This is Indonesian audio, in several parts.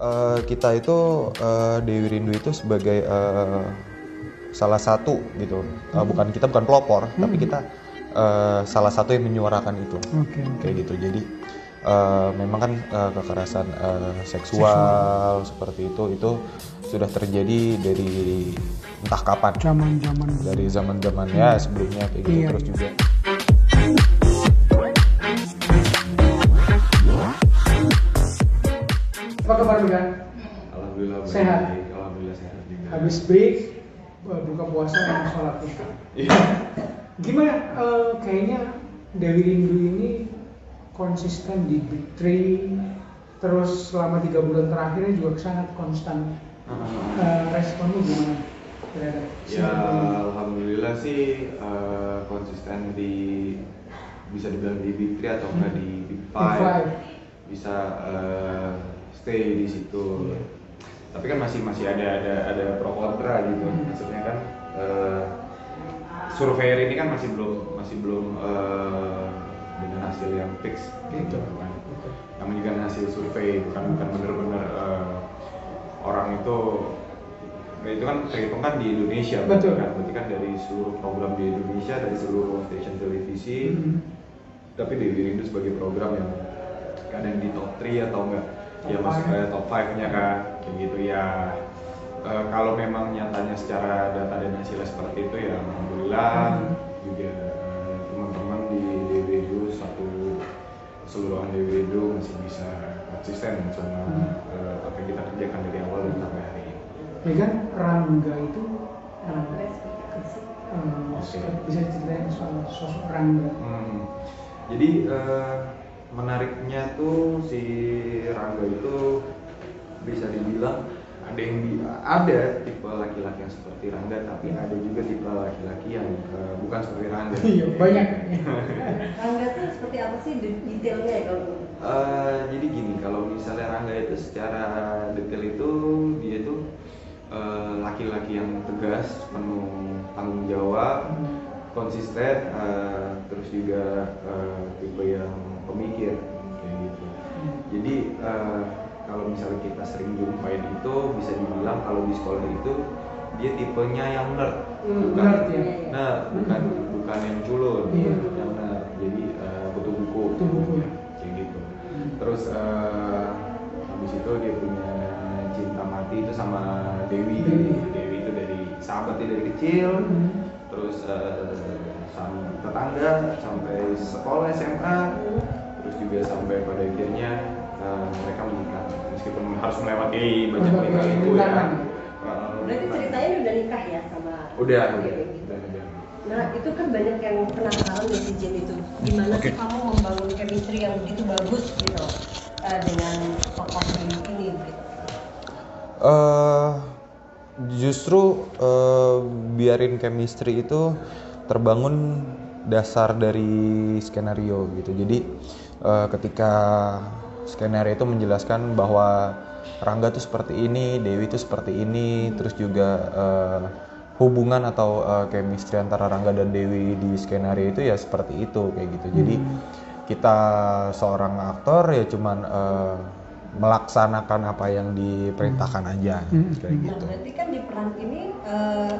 Eh, kita itu eh, Dewi Rindu itu sebagai eh, salah satu gitu. Eh, bukan kita bukan pelopor, tapi kita eh, salah satu yang menyuarakan itu. Oke. Kayak gitu. Jadi eh, memang kan eh, kekerasan eh, seksual, seperti itu itu sudah terjadi dari entah kapan. Zaman-zaman Dari zaman-zamannya sebelumnya kayak gitu Iya, terus iya. juga Baik. Sehat? Alhamdulillah sehat juga. Habis break eh, buka puasa yang sholat kita. Iya. Gimana? eh, kayaknya Dewi Rindu ini konsisten di Big Three, terus selama tiga bulan terakhirnya juga sangat konstan. Eh, responmu gimana? Terhadap Ya alhamdulillah sih eh, konsisten di bisa dibilang di Big Three atau enggak di Big Big Five Five. bisa eh, stay di situ. Tapi kan masih masih ada ada ada pro kontra gitu. Hmm. Maksudnya kan eh, surveyor ini kan masih belum masih belum eh, dengan hasil yang fix gitu kan. Namanya juga hasil survei bukan bukan bener-bener eh, orang itu Nah, itu kan terhitung kan di Indonesia Betul. kan berarti kan dari seluruh program di Indonesia dari seluruh stasiun televisi Mhm. tapi Dewi Rindu sebagai program yang ada yang di top 3 atau enggak ya Top masuk five. ke top 5 nya kan kayak gitu ya Eh, kalau memang nyatanya secara data dan hasilnya seperti itu ya alhamdulillah Mhm. juga eh, teman-teman di Rindu satu keseluruhan Dewi Rindu masih bisa konsisten sama Mhm. eh, apa yang kita kerjakan dari awal dan sampai hari ini Ya kan Rangga itu eh, Oke. bisa ceritain soal sosok Rangga. Hmm. Jadi eh, menariknya tuh si Rangga itu bisa dibilang ada yang di, ada tipe laki-laki yang seperti Rangga tapi ada juga tipe laki-laki yang eh, bukan seperti Rangga. Iya banyak. Rangga tuh seperti apa sih de- detailnya ya kalau Eh, jadi gini kalau misalnya Rangga itu secara detail itu dia itu eh, laki-laki yang tegas penuh tanggung jawab konsisten eh, terus juga eh, tipe yang pemikir kayak gitu jadi eh, kalau misalnya kita sering jumpain itu bisa dibilang kalau di sekolah itu dia tipenya yang nerd Hmm, bukan nerd ya. nah bukan bukan yang culun. Iya. yang nerd jadi eh, butuh buku. Butuh buku. kayak gitu. Terus eh, habis itu dia punya cinta mati itu sama Dewi. Dewi. Dewi itu dari sahabatnya dari kecil. Hmm. terus eh, sama tetangga sampai sekolah SMA terus juga sampai pada akhirnya eh, mereka menikah. Meskipun harus melewati banyak nikah itu ya. Eh, berarti ceritanya udah nikah ya sama udah udah udah, udah. Nah itu kan banyak yang penasaran netizen itu. Gimana sih kamu membangun chemistry yang begitu bagus gitu eh, Dengan tokoh ini gitu? Eh justru eh, biarin chemistry itu terbangun dasar dari skenario gitu. Jadi eh, ketika skenario itu menjelaskan bahwa Rangga tuh seperti ini, Dewi tuh seperti ini, terus juga eh, hubungan atau eh, chemistry antara Rangga dan Dewi di skenario itu ya seperti itu kayak gitu. Jadi kita seorang aktor ya cuman eh, melaksanakan apa yang diperintahkan aja Hmm. kayak Nah gitu. berarti kan di peran ini eh,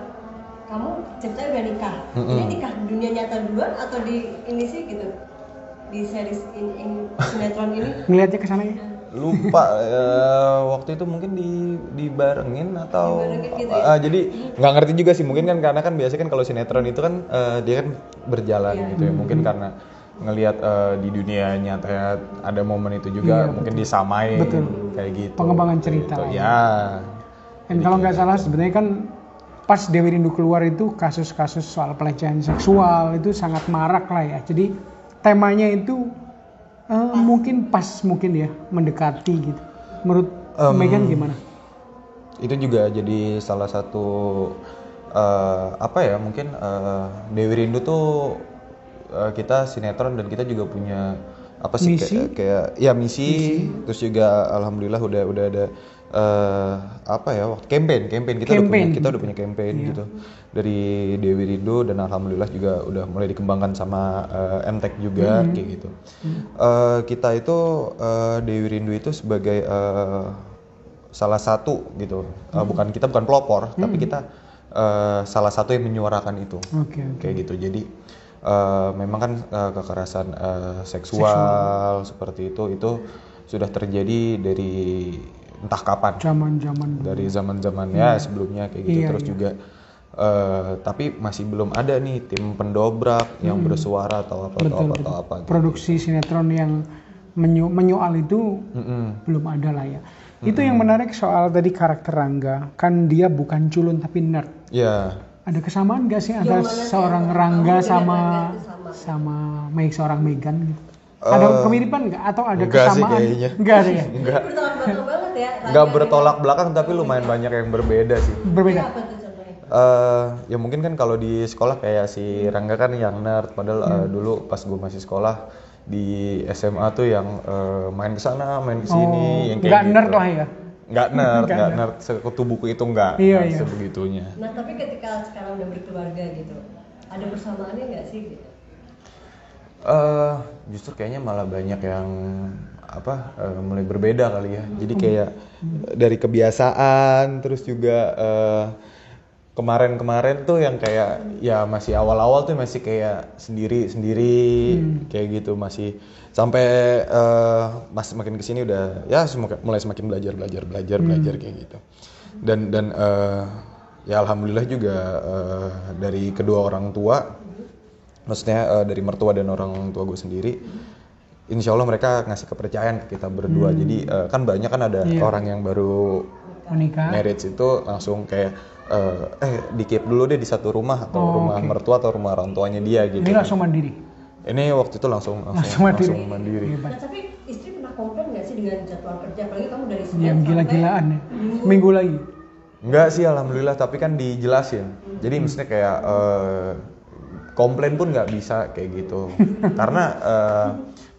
Kamu ceritanya udah nikah Mm-mm. Ini nikah dunia nyata duluan atau di ini sih gitu Di series in, in sinetron ini Ngelihatnya ke sana ya. lupa eh, waktu itu mungkin di dibarengin atau Dibarengin gitu ya? Ah, jadi nggak ngerti juga sih mungkin kan karena kan biasanya kan kalau sinetron itu kan eh, dia kan berjalan Iya. gitu ya mungkin karena ngelihat eh, di dunia nyata ada momen itu juga Iya, mungkin disamain Betul. kayak gitu Pengembangan cerita Gitu. ya Dan kalau nggak salah sebenarnya kan pas Dewi Rindu keluar itu kasus-kasus soal pelecehan seksual itu sangat marak lah ya. Jadi temanya itu eh, mungkin pas mungkin ya mendekati gitu. Menurut Em, Megan gimana? itu juga jadi salah satu eh, apa ya mungkin eh, Dewi Rindu tuh eh, kita sinetron dan kita juga punya apa sih Misi? kayak, kayak ya misi, terus juga alhamdulillah udah udah ada eh, apa ya waktu campaign campaign. Kita udah Campaign. punya kita udah punya campaign Iya. gitu. Dari Dewi Rindu dan alhamdulillah juga udah mulai dikembangkan sama eh, MTech juga Hmm. kayak gitu. Eh, kita itu eh, Dewi Rindu itu sebagai eh, salah satu gitu. Eh, bukan kita bukan pelopor tapi kita eh, salah satu yang menyuarakan itu. Oke, oke. kayak gitu. Jadi eh, memang kan eh, kekerasan eh, seksual, seperti itu itu sudah terjadi dari entah kapan Zaman-zaman dari zaman zamannya sebelumnya kayak gitu Iya, terus iya. juga eh, tapi masih belum ada nih tim pendobrak yang bersuara atau apa atau Hmm. betul, apa betul. atau apa gitu. Produksi sinetron yang menyo- menyoal itu Mm-mm. belum ada lah ya. Itu yang menarik soal tadi karakter Rangga, kan dia bukan culun tapi nerd. ya Ada kesamaan gak sih antara sih seorang Rangga sama sama? sama Meg seorang Megan gitu? ada Eh, kemiripan nggak atau ada enggak sih kesamaan? kayaknya. Enggak ada ya. enggak ya enggak bertolak belakang tapi lumayan banyak yang berbeda sih Berbeda. apa tuh contohnya eh ya mungkin kan kalau di sekolah kayak si Rangga kan yang nerd padahal eh, dulu pas gue masih sekolah di SMA tuh yang eh, main ke sana main ke sini Oh, yang kayak nggak gitu. nerd lah ya. nggak nerd Nggak nggak nerd sekutu buku itu nggak Iya, nggak iya. sebegitunya nah tapi ketika sekarang udah berkeluarga gitu ada persamaannya nggak sih gitu eh justru kayaknya malah banyak yang apa eh, mulai berbeda kali ya. Jadi kayak dari kebiasaan terus juga eh, kemarin-kemarin tuh yang kayak ya masih awal-awal tuh masih kayak sendiri-sendiri kayak gitu. Masih sampai eh, mas makin ke sini udah ya semoga- mulai semakin belajar belajar belajar belajar kayak gitu. Dan dan eh, ya alhamdulillah juga eh, dari kedua orang tua maksudnya eh, dari mertua dan orang tua gue sendiri insya Allah mereka ngasih kepercayaan ke kita berdua jadi eh, kan banyak kan ada Iya. orang yang baru Menikah. marriage itu langsung kayak eh, eh di keep dulu deh di satu rumah atau Oh, rumah oke. mertua atau rumah orang tuanya dia gitu Ini langsung mandiri. ini waktu itu langsung langsung, Langsung mandiri. langsung mandiri. Hebat. nah tapi istri pernah komplain nggak sih dengan jadwal kerja apalagi kamu dari senin Yang sampai gila-gilaan ya. Minggu lagi. Enggak sih alhamdulillah tapi kan dijelasin. Jadi maksudnya kayak eh, komplain pun nggak bisa kayak gitu. Karena eh,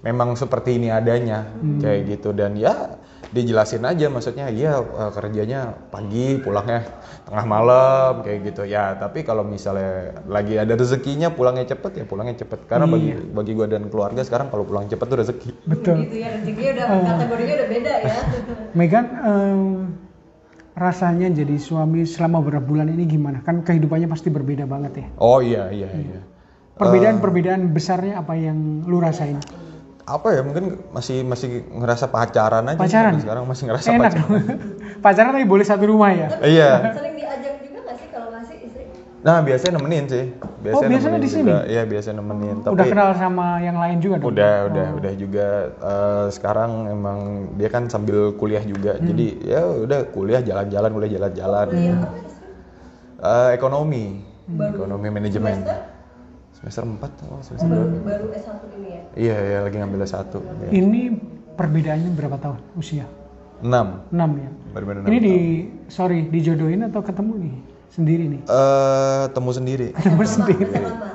memang seperti ini adanya kayak gitu. Dan ya dijelasin aja maksudnya iya eh, kerjanya pagi pulangnya tengah malam kayak gitu. Ya tapi kalau misalnya lagi ada rezekinya pulangnya cepet ya pulangnya cepet. Karena bagi bagi gua dan keluarga sekarang kalau pulang cepet tuh rezeki. Betul. gitu ya rezekinya udah kategorinya udah beda ya. Megan, em, rasanya jadi suami selama beberapa bulan ini gimana? Kan kehidupannya pasti berbeda banget ya. oh iya iya iya Perbedaan-perbedaan besarnya apa yang lu rasain? apa ya mungkin masih masih ngerasa pacaran aja sih Pacaran? sekarang masih ngerasa Enak pacaran. Pacaran tapi boleh satu rumah ya? iya sering diajak juga nggak sih kalau ngasih istri nah biasanya nemenin sih biasanya, Oh, biasanya di sini? iya biasanya nemenin tapi Udah kenal sama yang lain juga dong? udah udah udah juga eh, sekarang emang dia kan sambil kuliah juga Hmm. jadi ya udah kuliah jalan-jalan kuliah jalan-jalan kuliah istri Eh, ekonomi Baru ekonomi manajemen semester semester 4 oh, oh, semester baru berapa? baru S1 ini ya iya iya lagi ngambil satu ya. Ini perbedaannya berapa tahun usia? 6 6 ya? benar-benar Ini di, sorry, dijodohin atau ketemu nih? Sendiri nih? eh temu sendiri Ketemu sendiri. Masa lama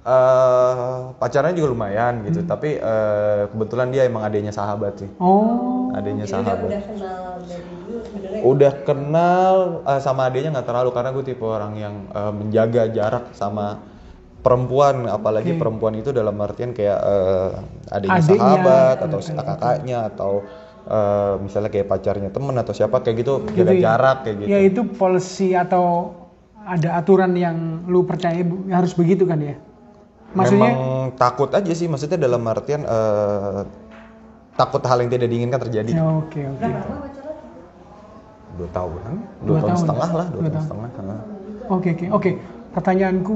eh pacarnya juga lumayan gitu tapi eh, kebetulan dia emang adanya sahabat sih Oh, adanya sahabat udah kenal dari dulu sebenarnya udah kenal eh, sama adanya nggak terlalu karena gue tipe orang yang eh, menjaga jarak sama perempuan apalagi Oke. perempuan itu dalam artian kayak eh, adanya Adiknya, sahabat atau betul, betul. kakaknya atau eh, misalnya kayak pacarnya temen atau siapa kayak gitu gitu jaga ya? jarak kayak gitu Ya itu policy atau ada aturan yang lu percaya harus begitu kan ya? Maksudnya memang takut aja sih maksudnya dalam artian eh, takut hal yang tidak diinginkan terjadi ya, oke oke. berapa lama pacaran dua tahunan dua, Dua tahun, tahun. setengah lah dua, Dua tahun tahun. setengah. Oke oke oke. Pertanyaanku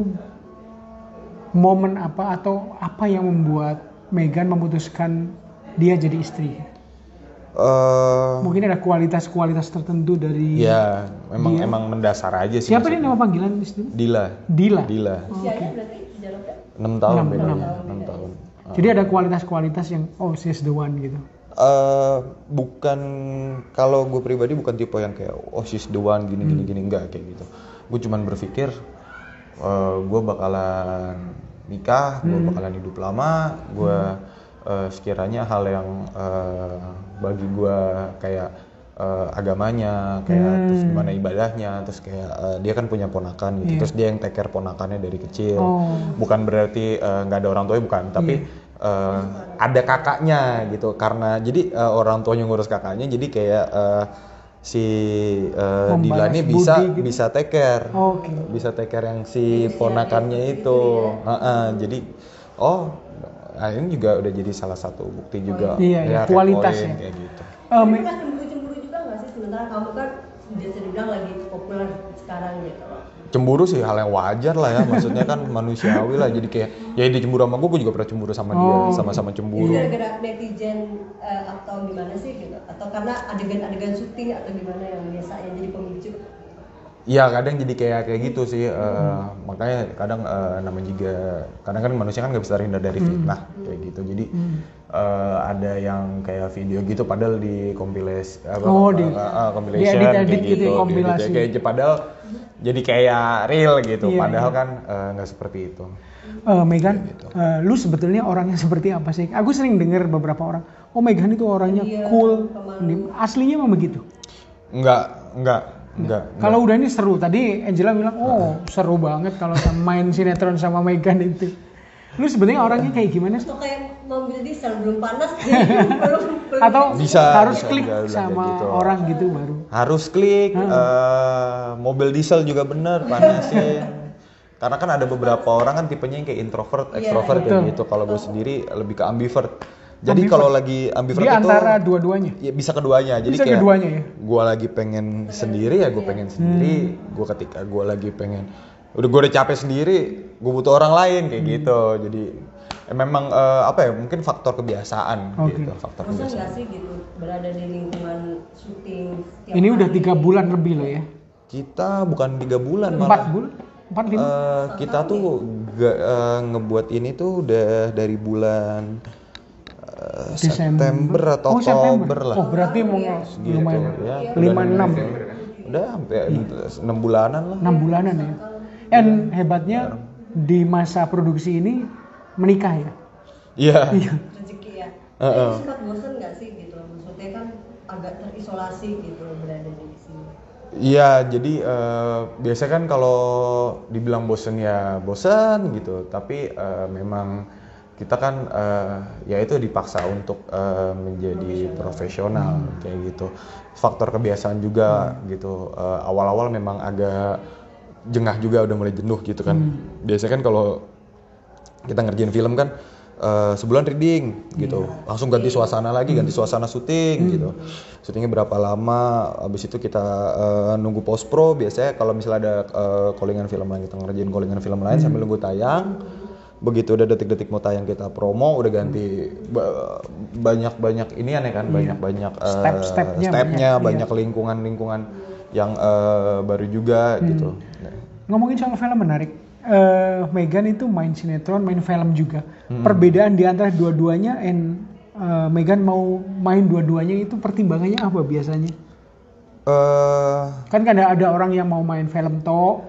momen apa atau apa yang membuat Megan memutuskan dia jadi istri? Eh, Mungkin ada kualitas-kualitas tertentu dari ya memang Dia. emang mendasar aja sih siapa dia maksudnya. nama panggilan istri? Dila Dila. Dila usianya berarti jaraknya 6 tahun Enam, bedanya enam. 6 tahun Jadi ada kualitas-kualitas yang oh she's the one gitu. Eh, bukan kalau gue pribadi bukan tipe yang kayak oh she's the one gini gini gini enggak kayak gitu gue cuman berpikir gue bakalan nikah gue bakalan hidup lama gue eh, sekiranya hal yang eh, bagi gue kayak eh, agamanya kayak terus gimana ibadahnya terus kayak eh, dia kan punya ponakan gitu terus dia yang take care ponakannya dari kecil. Oh. bukan berarti eh, nggak ada orang tuanya bukan tapi eh, ada kakaknya gitu karena jadi eh, orang tuanya ngurus kakaknya jadi kayak eh, si eh, Membalas Dila ini bisa gitu. bisa take care Oke. bisa take care yang si ponakannya itu Heeh, jadi oh nah ini juga udah jadi salah satu bukti juga Iya, iya, red kualitas ya. kayak gitu Eh, Tapi Me- pernah cemburu-cemburu juga nggak sih sementara kamu kan bisa dibilang lagi populer sekarang gitu loh. Cemburu sih hal yang wajar lah ya maksudnya kan manusiawi lah jadi kayak ya dia cemburu sama gue gue juga pernah cemburu sama dia Oh. sama-sama cemburu gara-gara netizen eh, atau gimana sih gitu? Atau karena adegan-adegan syuting atau gimana yang biasa yang jadi pemicu? Iya kadang jadi kayak kayak gitu sih eh, makanya kadang eh, namanya juga kadang kan manusia kan nggak bisa terhindar dari fitnah kayak gitu jadi eh, ada yang kayak video gitu padahal di compilasi apa, Oh, apa, di- eh, compilation diedit-edit kayak gitu ya, kayak kompilasi. kayak, padahal jadi kayak real gitu Iya, padahal kan eh, nggak seperti itu Eh, Megan, gitu. eh, lu sebetulnya orangnya seperti apa sih? Aku sering dengar beberapa orang, oh Megan itu orangnya Iya, cool. pemalu. Aslinya memang begitu. nggak nggak nggak Kalau udah ini seru. Tadi Angela bilang, oh seru banget kalau sama main sinetron sama Megan itu. Lu sebenarnya orangnya kayak gimana sih? Atau kayak mobil diesel belum panas jadi belum belum Atau Bisa, harus bisa klik juga sama gitu. orang gitu baru? harus klik eh, mobil diesel juga bener panasin karena kan ada beberapa orang kan tipenya yang kayak introvert, Iya, extrovert betul. kayak gitu. Kalau gue sendiri lebih ke ambivert. Jadi kalau lagi ambivert itu antara dua-duanya. ya bisa keduanya. Jadi Bisa kayak keduanya ya? gue lagi pengen sendiri ya gue pengen sendiri. Gue ketika gue lagi pengen udah gue udah capek sendiri, gue butuh orang lain kayak Hmm. gitu. Jadi eh, memang eh, apa ya? Mungkin faktor kebiasaan Oke. gitu, faktor Bosan kebiasaan. sih gitu berada di lingkungan syuting setiap Ini udah hari? tiga bulan lebih loh ya. Kita bukan tiga bulan Empat malah. bulan? Empat lima? Eh, kita tuh ga- eh, ngebuat ini tuh udah dari bulan Desember. September atau Oh, September. Oktober lah. Oh, berarti mau Segitu, lumayan. ya. Lima enam. Udah sampai enam bulanan lah. enam bulanan ya. Dan hebatnya di masa produksi ini menikah ya. Iya. rezeki ya. Heeh. Tapi sempat bosan nggak sih gitu? Maksudnya kan agak terisolasi gitu berada di sini. Iya, jadi eh, biasanya kan kalau dibilang bosen ya bosen gitu, tapi eh, memang kita kan eh, ya itu dipaksa untuk eh, menjadi profesional kayak gitu. Faktor kebiasaan juga gitu. Eh, awal-awal memang agak jengah juga udah mulai jenuh gitu kan. Biasanya kan kalau kita ngerjain film kan eh, sebulan reading gitu. Langsung ganti suasana lagi ganti suasana syuting gitu. Syutingnya berapa lama habis itu kita eh, nunggu post pro biasanya kalau misalnya ada eh, callingan film lain kita ngerjain callingan film lain sambil nunggu tayang. Begitu udah detik-detik mau tayang kita promo udah ganti banyak banyak ini aneh kan banyak banyak Step-stepnya stepnya banyak, banyak lingkungan lingkungan yang eh, baru juga gitu Ngomongin soal film menarik. Eh, Megan itu main sinetron, main film juga. Perbedaan di antara dua-duanya and eh, Megan mau main dua-duanya itu pertimbangannya apa biasanya? eh Kan ada ada orang yang mau main film to,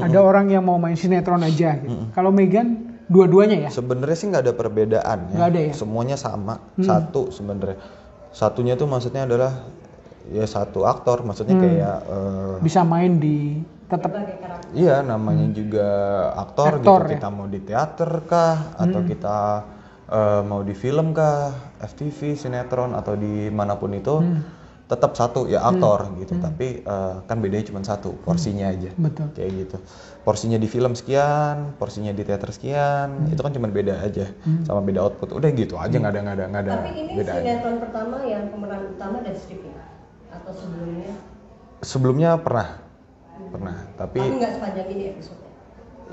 ada orang yang mau main sinetron aja gitu. Kalau Megan dua-duanya ya? Sebenarnya sih nggak ada perbedaan ya. Nggak ada ya? Semuanya sama, satu sebenarnya. Satunya tuh maksudnya adalah ya satu aktor, maksudnya kayak eh, Bisa main di tetap iya namanya juga aktor, Aktor, gitu. ya? Kita mau di teater kah? Atau kita eh, mau di film kah, FTV, sinetron atau di mana pun itu tetap satu. Ya aktor gitu. Tapi eh, kan bedanya cuma satu, porsinya aja. betul. kayak gitu. Porsinya di film sekian porsinya di teater sekian itu kan cuma beda aja sama beda output. Udah gitu aja nggak ada nggak ada nggak ada Tapi ini sinetron pertama yang pemeran utama dan stripnya atau sebelumnya? sebelumnya pernah pernah tapi Tapi nggak sepanjang ini episode.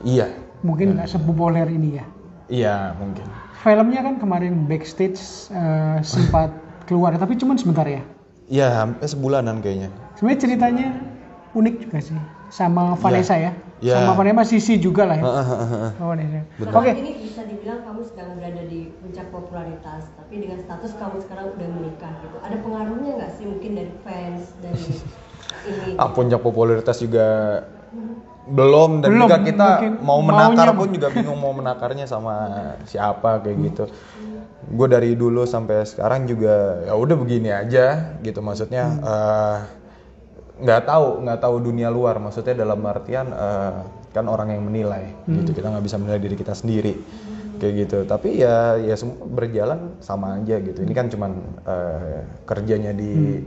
iya Mungkin nggak sepopuler ini ya. iya mungkin Filmnya kan kemarin backstage eh, sempat keluar, tapi cuma sebentar ya. iya hampir sebulanan kayaknya Sebenarnya ceritanya unik juga sih, sama Vanessa ya, Iya. sama Vanessa Sisi juga lah ya. Oh. Oke, Ini bisa dibilang kamu sedang berada di puncak popularitas, tapi dengan status kamu sekarang udah menikah gitu. Ada pengaruhnya nggak sih mungkin dari fans dari ini? ah puncak popularitas juga belum dan Belum, juga kita mungkin mau menakar maunya- pun juga bingung mau menakarnya sama siapa kayak gitu gue dari dulu sampai sekarang juga ya udah begini aja gitu maksudnya eh, nggak tahu nggak tahu dunia luar. Maksudnya dalam artian eh, kan orang yang menilai gitu. Kita nggak bisa menilai diri kita sendiri kayak gitu. Tapi ya ya semua berjalan sama aja gitu. Ini kan cuman eh, kerjanya di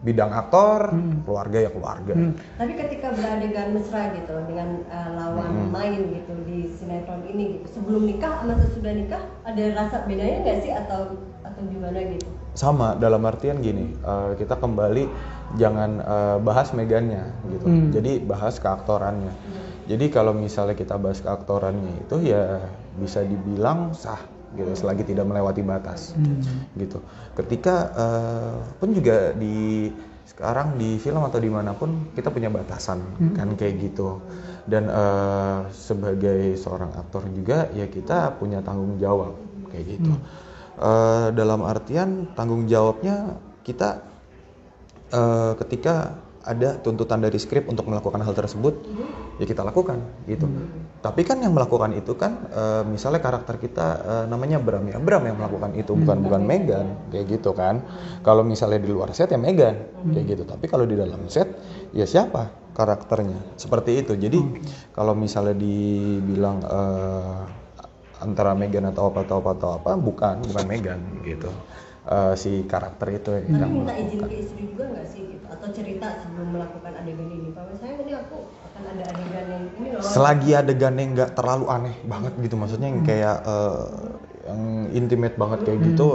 bidang aktor keluarga ya keluarga. Hmm. Tapi ketika beradegan mesra gitu loh dengan uh, lawan Hmm. main gitu di sinetron ini gitu, sebelum nikah sama sesudah nikah ada rasa bedanya nggak sih? Atau atau gimana gitu? Sama dalam artian gini eh, kita kembali jangan eh, bahas megannya gitu. Hmm. jadi bahas keaktorannya jadi kalau misalnya kita bahas keaktorannya itu ya bisa dibilang sah gitu selagi tidak melewati batas Hmm. gitu. Ketika eh, pun juga di sekarang di film atau di mana pun kita punya batasan kan kayak gitu. Dan eh, sebagai seorang aktor juga ya kita punya tanggung jawab kayak gitu Eh, dalam artian tanggung jawabnya kita eh, ketika ada tuntutan dari skrip untuk melakukan hal tersebut ya kita lakukan gitu. Tapi kan yang melakukan itu kan eh, misalnya karakter kita eh, namanya Bram ya. Bram yang melakukan itu bukan bukan Megan kayak gitu kan. Kalau misalnya di luar set ya Megan kayak gitu. Tapi kalau di dalam set ya siapa karakternya? Seperti itu. Jadi kalau misalnya dibilang eh, antara Megan atau apa atau apa atau apa bukan bukan Megan gitu Eh, si karakter itu Tapi yang minta izin ke istri juga nggak sih gitu? Atau cerita sebelum melakukan adegan ini, Pak saya ini aku akan ada adegan yang ini loh. selagi adegannya nggak terlalu aneh banget gitu maksudnya yang kayak eh, yang intimate banget kayak gitu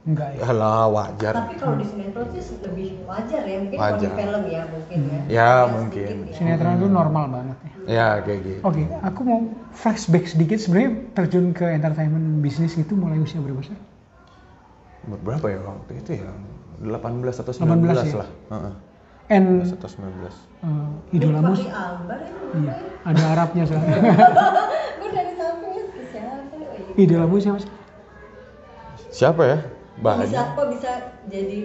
Enggak ya. ya lah wajar Tapi kalau di sinetron sih lebih wajar ya, mungkin kalau di Wajar. film ya mungkin ya. Ya, sedikit mungkin. ya. Sinetron itu normal banget ya. Ya kayak gitu Oke, aku mau flashback sedikit. Sebenarnya terjun ke entertainment bisnis itu mulai usia berapa sih? Umur berapa ya waktu itu ya 18 atau 18 19 ya? lah Heeh, And 18 atau 19 eh, idolamu ya? iya, ada Arabnya soalnya. Gue dari sampingnya ke siapa nih? Oh, iya. idolamu siapa sih? siapa ya Kok bisa banyak kok bisa jadi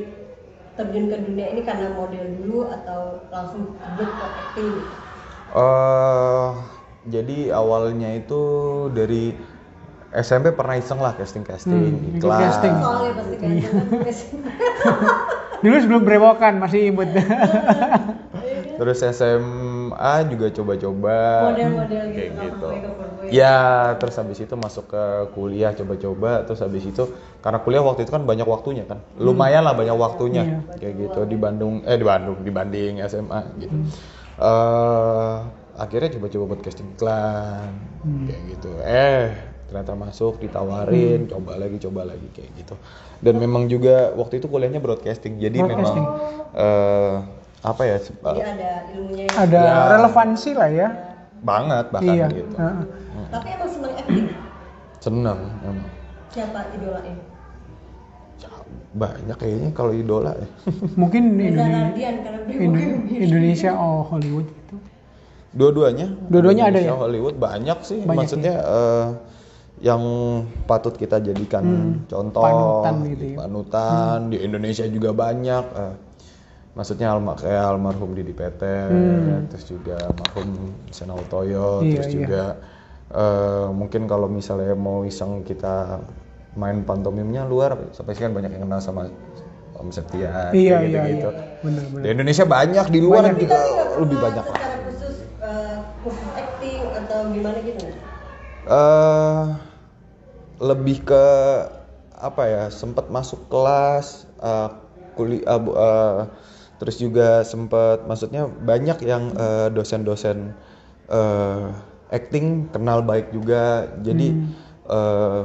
terjun ke dunia ini karena model dulu atau langsung ke acting gitu? eh jadi awalnya itu dari SMP pernah iseng lah casting casting Hmm, iklan. casting. Soalnya pasti kan Dulu sebelum berewokan masih imut. terus SMA juga coba-coba. Model-model gitu kayak gitu. ya terus habis itu masuk ke kuliah coba-coba. Terus habis itu karena kuliah waktu itu kan banyak waktunya kan. Lumayan lah banyak waktunya. Kayak gitu di Bandung eh di Bandung dibanding SMA gitu eh akhirnya coba-coba buat casting iklan kayak gitu eh ternyata masuk ditawarin coba lagi coba lagi kayak gitu dan memang juga waktu itu kuliahnya broadcasting jadi memang eh apa ya Jadi ada ilmunya. ada Ya. relevansi lah ya. banget bahkan iya. gitu Heeh. Tapi emang seneng acting. seneng emang Siapa idolain? Ya, banyak kayaknya kalau idola ya. Mungkin Indonesia, Indonesia oh Hollywood gitu. Dua-duanya. Dua-duanya ada ya? Hollywood banyak sih. Banyak Maksudnya eh, yang patut kita jadikan Hmm, contoh, panutan gitu ya. panutan. di Indonesia juga banyak. eh, maksudnya alma kayak almarhum Didi Petet, terus juga almarhum Senau Toyo, Hmm. Iya, terus iya. juga eh, mungkin kalau misalnya mau iseng kita main pantomimnya luar, sampai sih kan banyak yang kenal sama Om Septian, Iya, kayak iya, gitu-gitu. iya. Benar-benar. Di Indonesia banyak, di luar Banyak. juga lebih banyak lah. Secara khusus khusus acting atau gimana gitu eh lebih ke apa ya sempat masuk kelas eh kuliah eh, terus juga sempat maksudnya banyak yang eh, dosen-dosen eh, acting kenal baik juga jadi eh,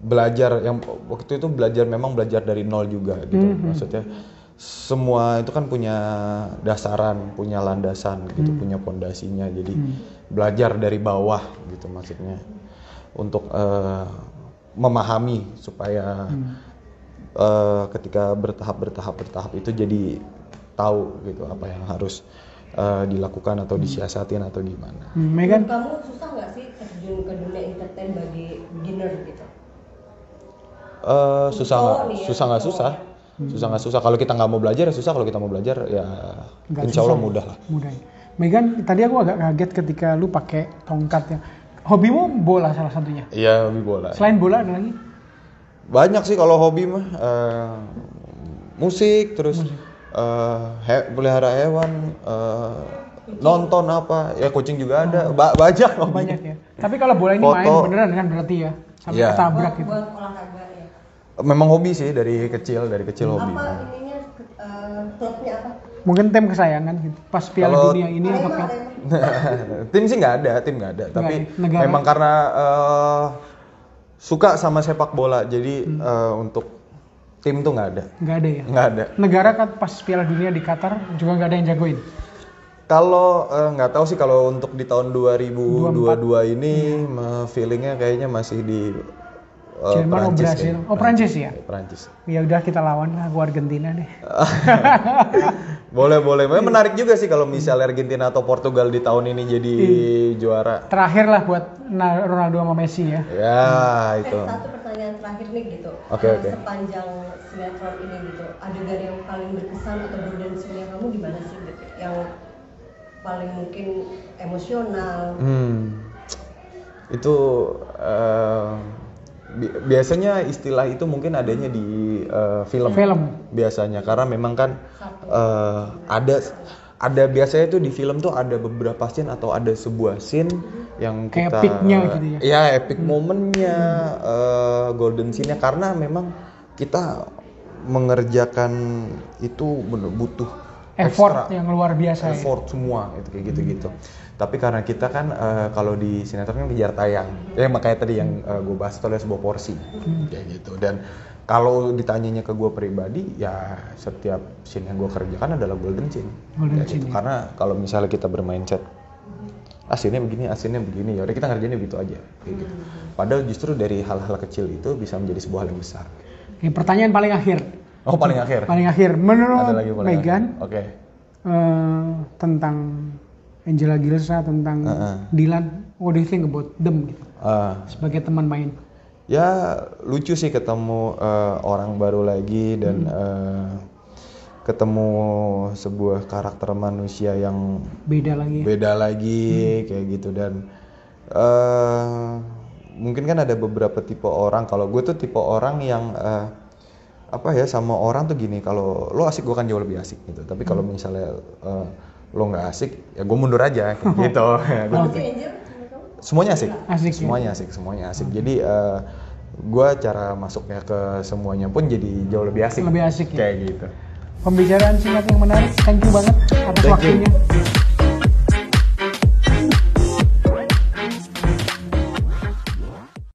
belajar yang waktu itu belajar memang belajar dari nol juga gitu. Maksudnya semua itu kan punya dasaran punya landasan gitu punya pondasinya. Jadi belajar dari bawah gitu maksudnya. Untuk eh, memahami supaya eh, ketika bertahap bertahap bertahap itu jadi tahu gitu apa yang harus eh, dilakukan atau disiasatin atau gimana. Hmm, Megan, kamu susah nggak sih terjun ke dunia entertain bagi beginner gitu? Eh, susah nggak ya, susah nggak cowok. susah susah nggak susah kalau kita nggak mau belajar ya susah kalau kita mau belajar ya Nggak insya Allah susah. mudah lah mudah. ya. Megan, tadi aku agak kaget ketika lu pakai tongkat ya. Hobimu bola salah satunya. iya hobi bola Selain bola ada lagi? banyak sih kalau hobi mah eh, musik terus eh, he- pelihara hewan eh, nonton apa ya kucing juga ada Ba- banyak hobi. Banyak ya. Tapi kalau bola ini main Foto. beneran kan berarti ya. Sampai Iya. ketabrak gitu. buat olahraga ya. Memang hobi sih dari kecil dari kecil hobi Apa ininya eh, klubnya apa? Mungkin tim kesayangan gitu. Pas Piala Kalau- Dunia ini Arema, klub? Arema. tim sih nggak ada, tim nggak ada. Tapi ada. Negara. memang karena eh, suka sama sepak bola, jadi Hmm. eh, untuk tim tuh nggak ada, Nggak ada ya. nggak ada. Negara kan pas Piala Dunia di Qatar juga nggak ada yang jagoin. Kalau eh, nggak tahu sih kalau untuk di tahun 2022 ini me- feelingnya kayaknya masih di Jerman oh Perancis Brasil. kayaknya. Oh Prancis ya. Perancis. Ya udah kita lawan lah, gua Argentina deh. boleh boleh. Memang menarik juga sih kalau misalnya Argentina atau Portugal di tahun ini jadi Iya. juara. Terakhir lah buat Na- Ronaldo sama Messi ya. Ya Eh, itu. satu pertanyaan terakhir nih gitu. Oke, Eh, oke. Sepanjang sinetron ini gitu, adegan yang paling berkesan atau scene kamu di mana sih gitu? Yang paling mungkin emosional. Hmm. Itu eh, bi- biasanya istilah itu mungkin adanya di eh, film. Film. Biasanya karena memang kan eh, ada ada biasanya tuh di film tuh ada beberapa scene atau ada sebuah scene yang Kayak kita peak-nya gitu ya. Ya, epic momennya, eh, golden scene-nya karena memang kita mengerjakan itu butuh Effort ekstra yang luar biasa ya. effort semua gitu kayak gitu gitu tapi karena kita kan eh, kalau di sinetron kan kejar tayang. Ya makanya tadi yang gue bahas itu adalah sebuah porsi kayak gitu. Dan kalau ditanyanya ke gue pribadi ya setiap scene yang gue kerjakan adalah golden scene. Golden scene, gitu. ya. karena kalau misalnya kita bermindset aslinya begini aslinya begini. Ya udah kita ngerjainnya begitu aja kayak gitu. Padahal justru dari hal-hal kecil itu bisa menjadi sebuah hal yang besar. Oke, pertanyaan paling akhir. Oh paling akhir. Paling akhir. Menurut ada lagi paling Megan oke. eh, tentang Angela Gilsa tentang Heeh. Dylan, what do you think about them gitu? Ah, sebagai teman main? ya lucu sih ketemu eh, orang baru lagi dan eh, ketemu sebuah karakter manusia yang Beda lagi. ya. beda lagi kayak gitu. Dan eh mungkin kan ada beberapa tipe orang. Kalau gue tuh tipe orang yang eh, apa ya sama orang tuh gini kalau lo asik gue kan jauh lebih asik gitu tapi kalau misalnya eh, lo nggak asik ya gue mundur aja kayak gitu kamu? semuanya asik Asik ya? semuanya asik semuanya asik jadi eh, gue cara masuknya ke semuanya pun jadi jauh lebih asik Lebih asik ya? kayak gitu Pembicaraan singkat yang menarik. Thank you banget atas Thank you. waktunya.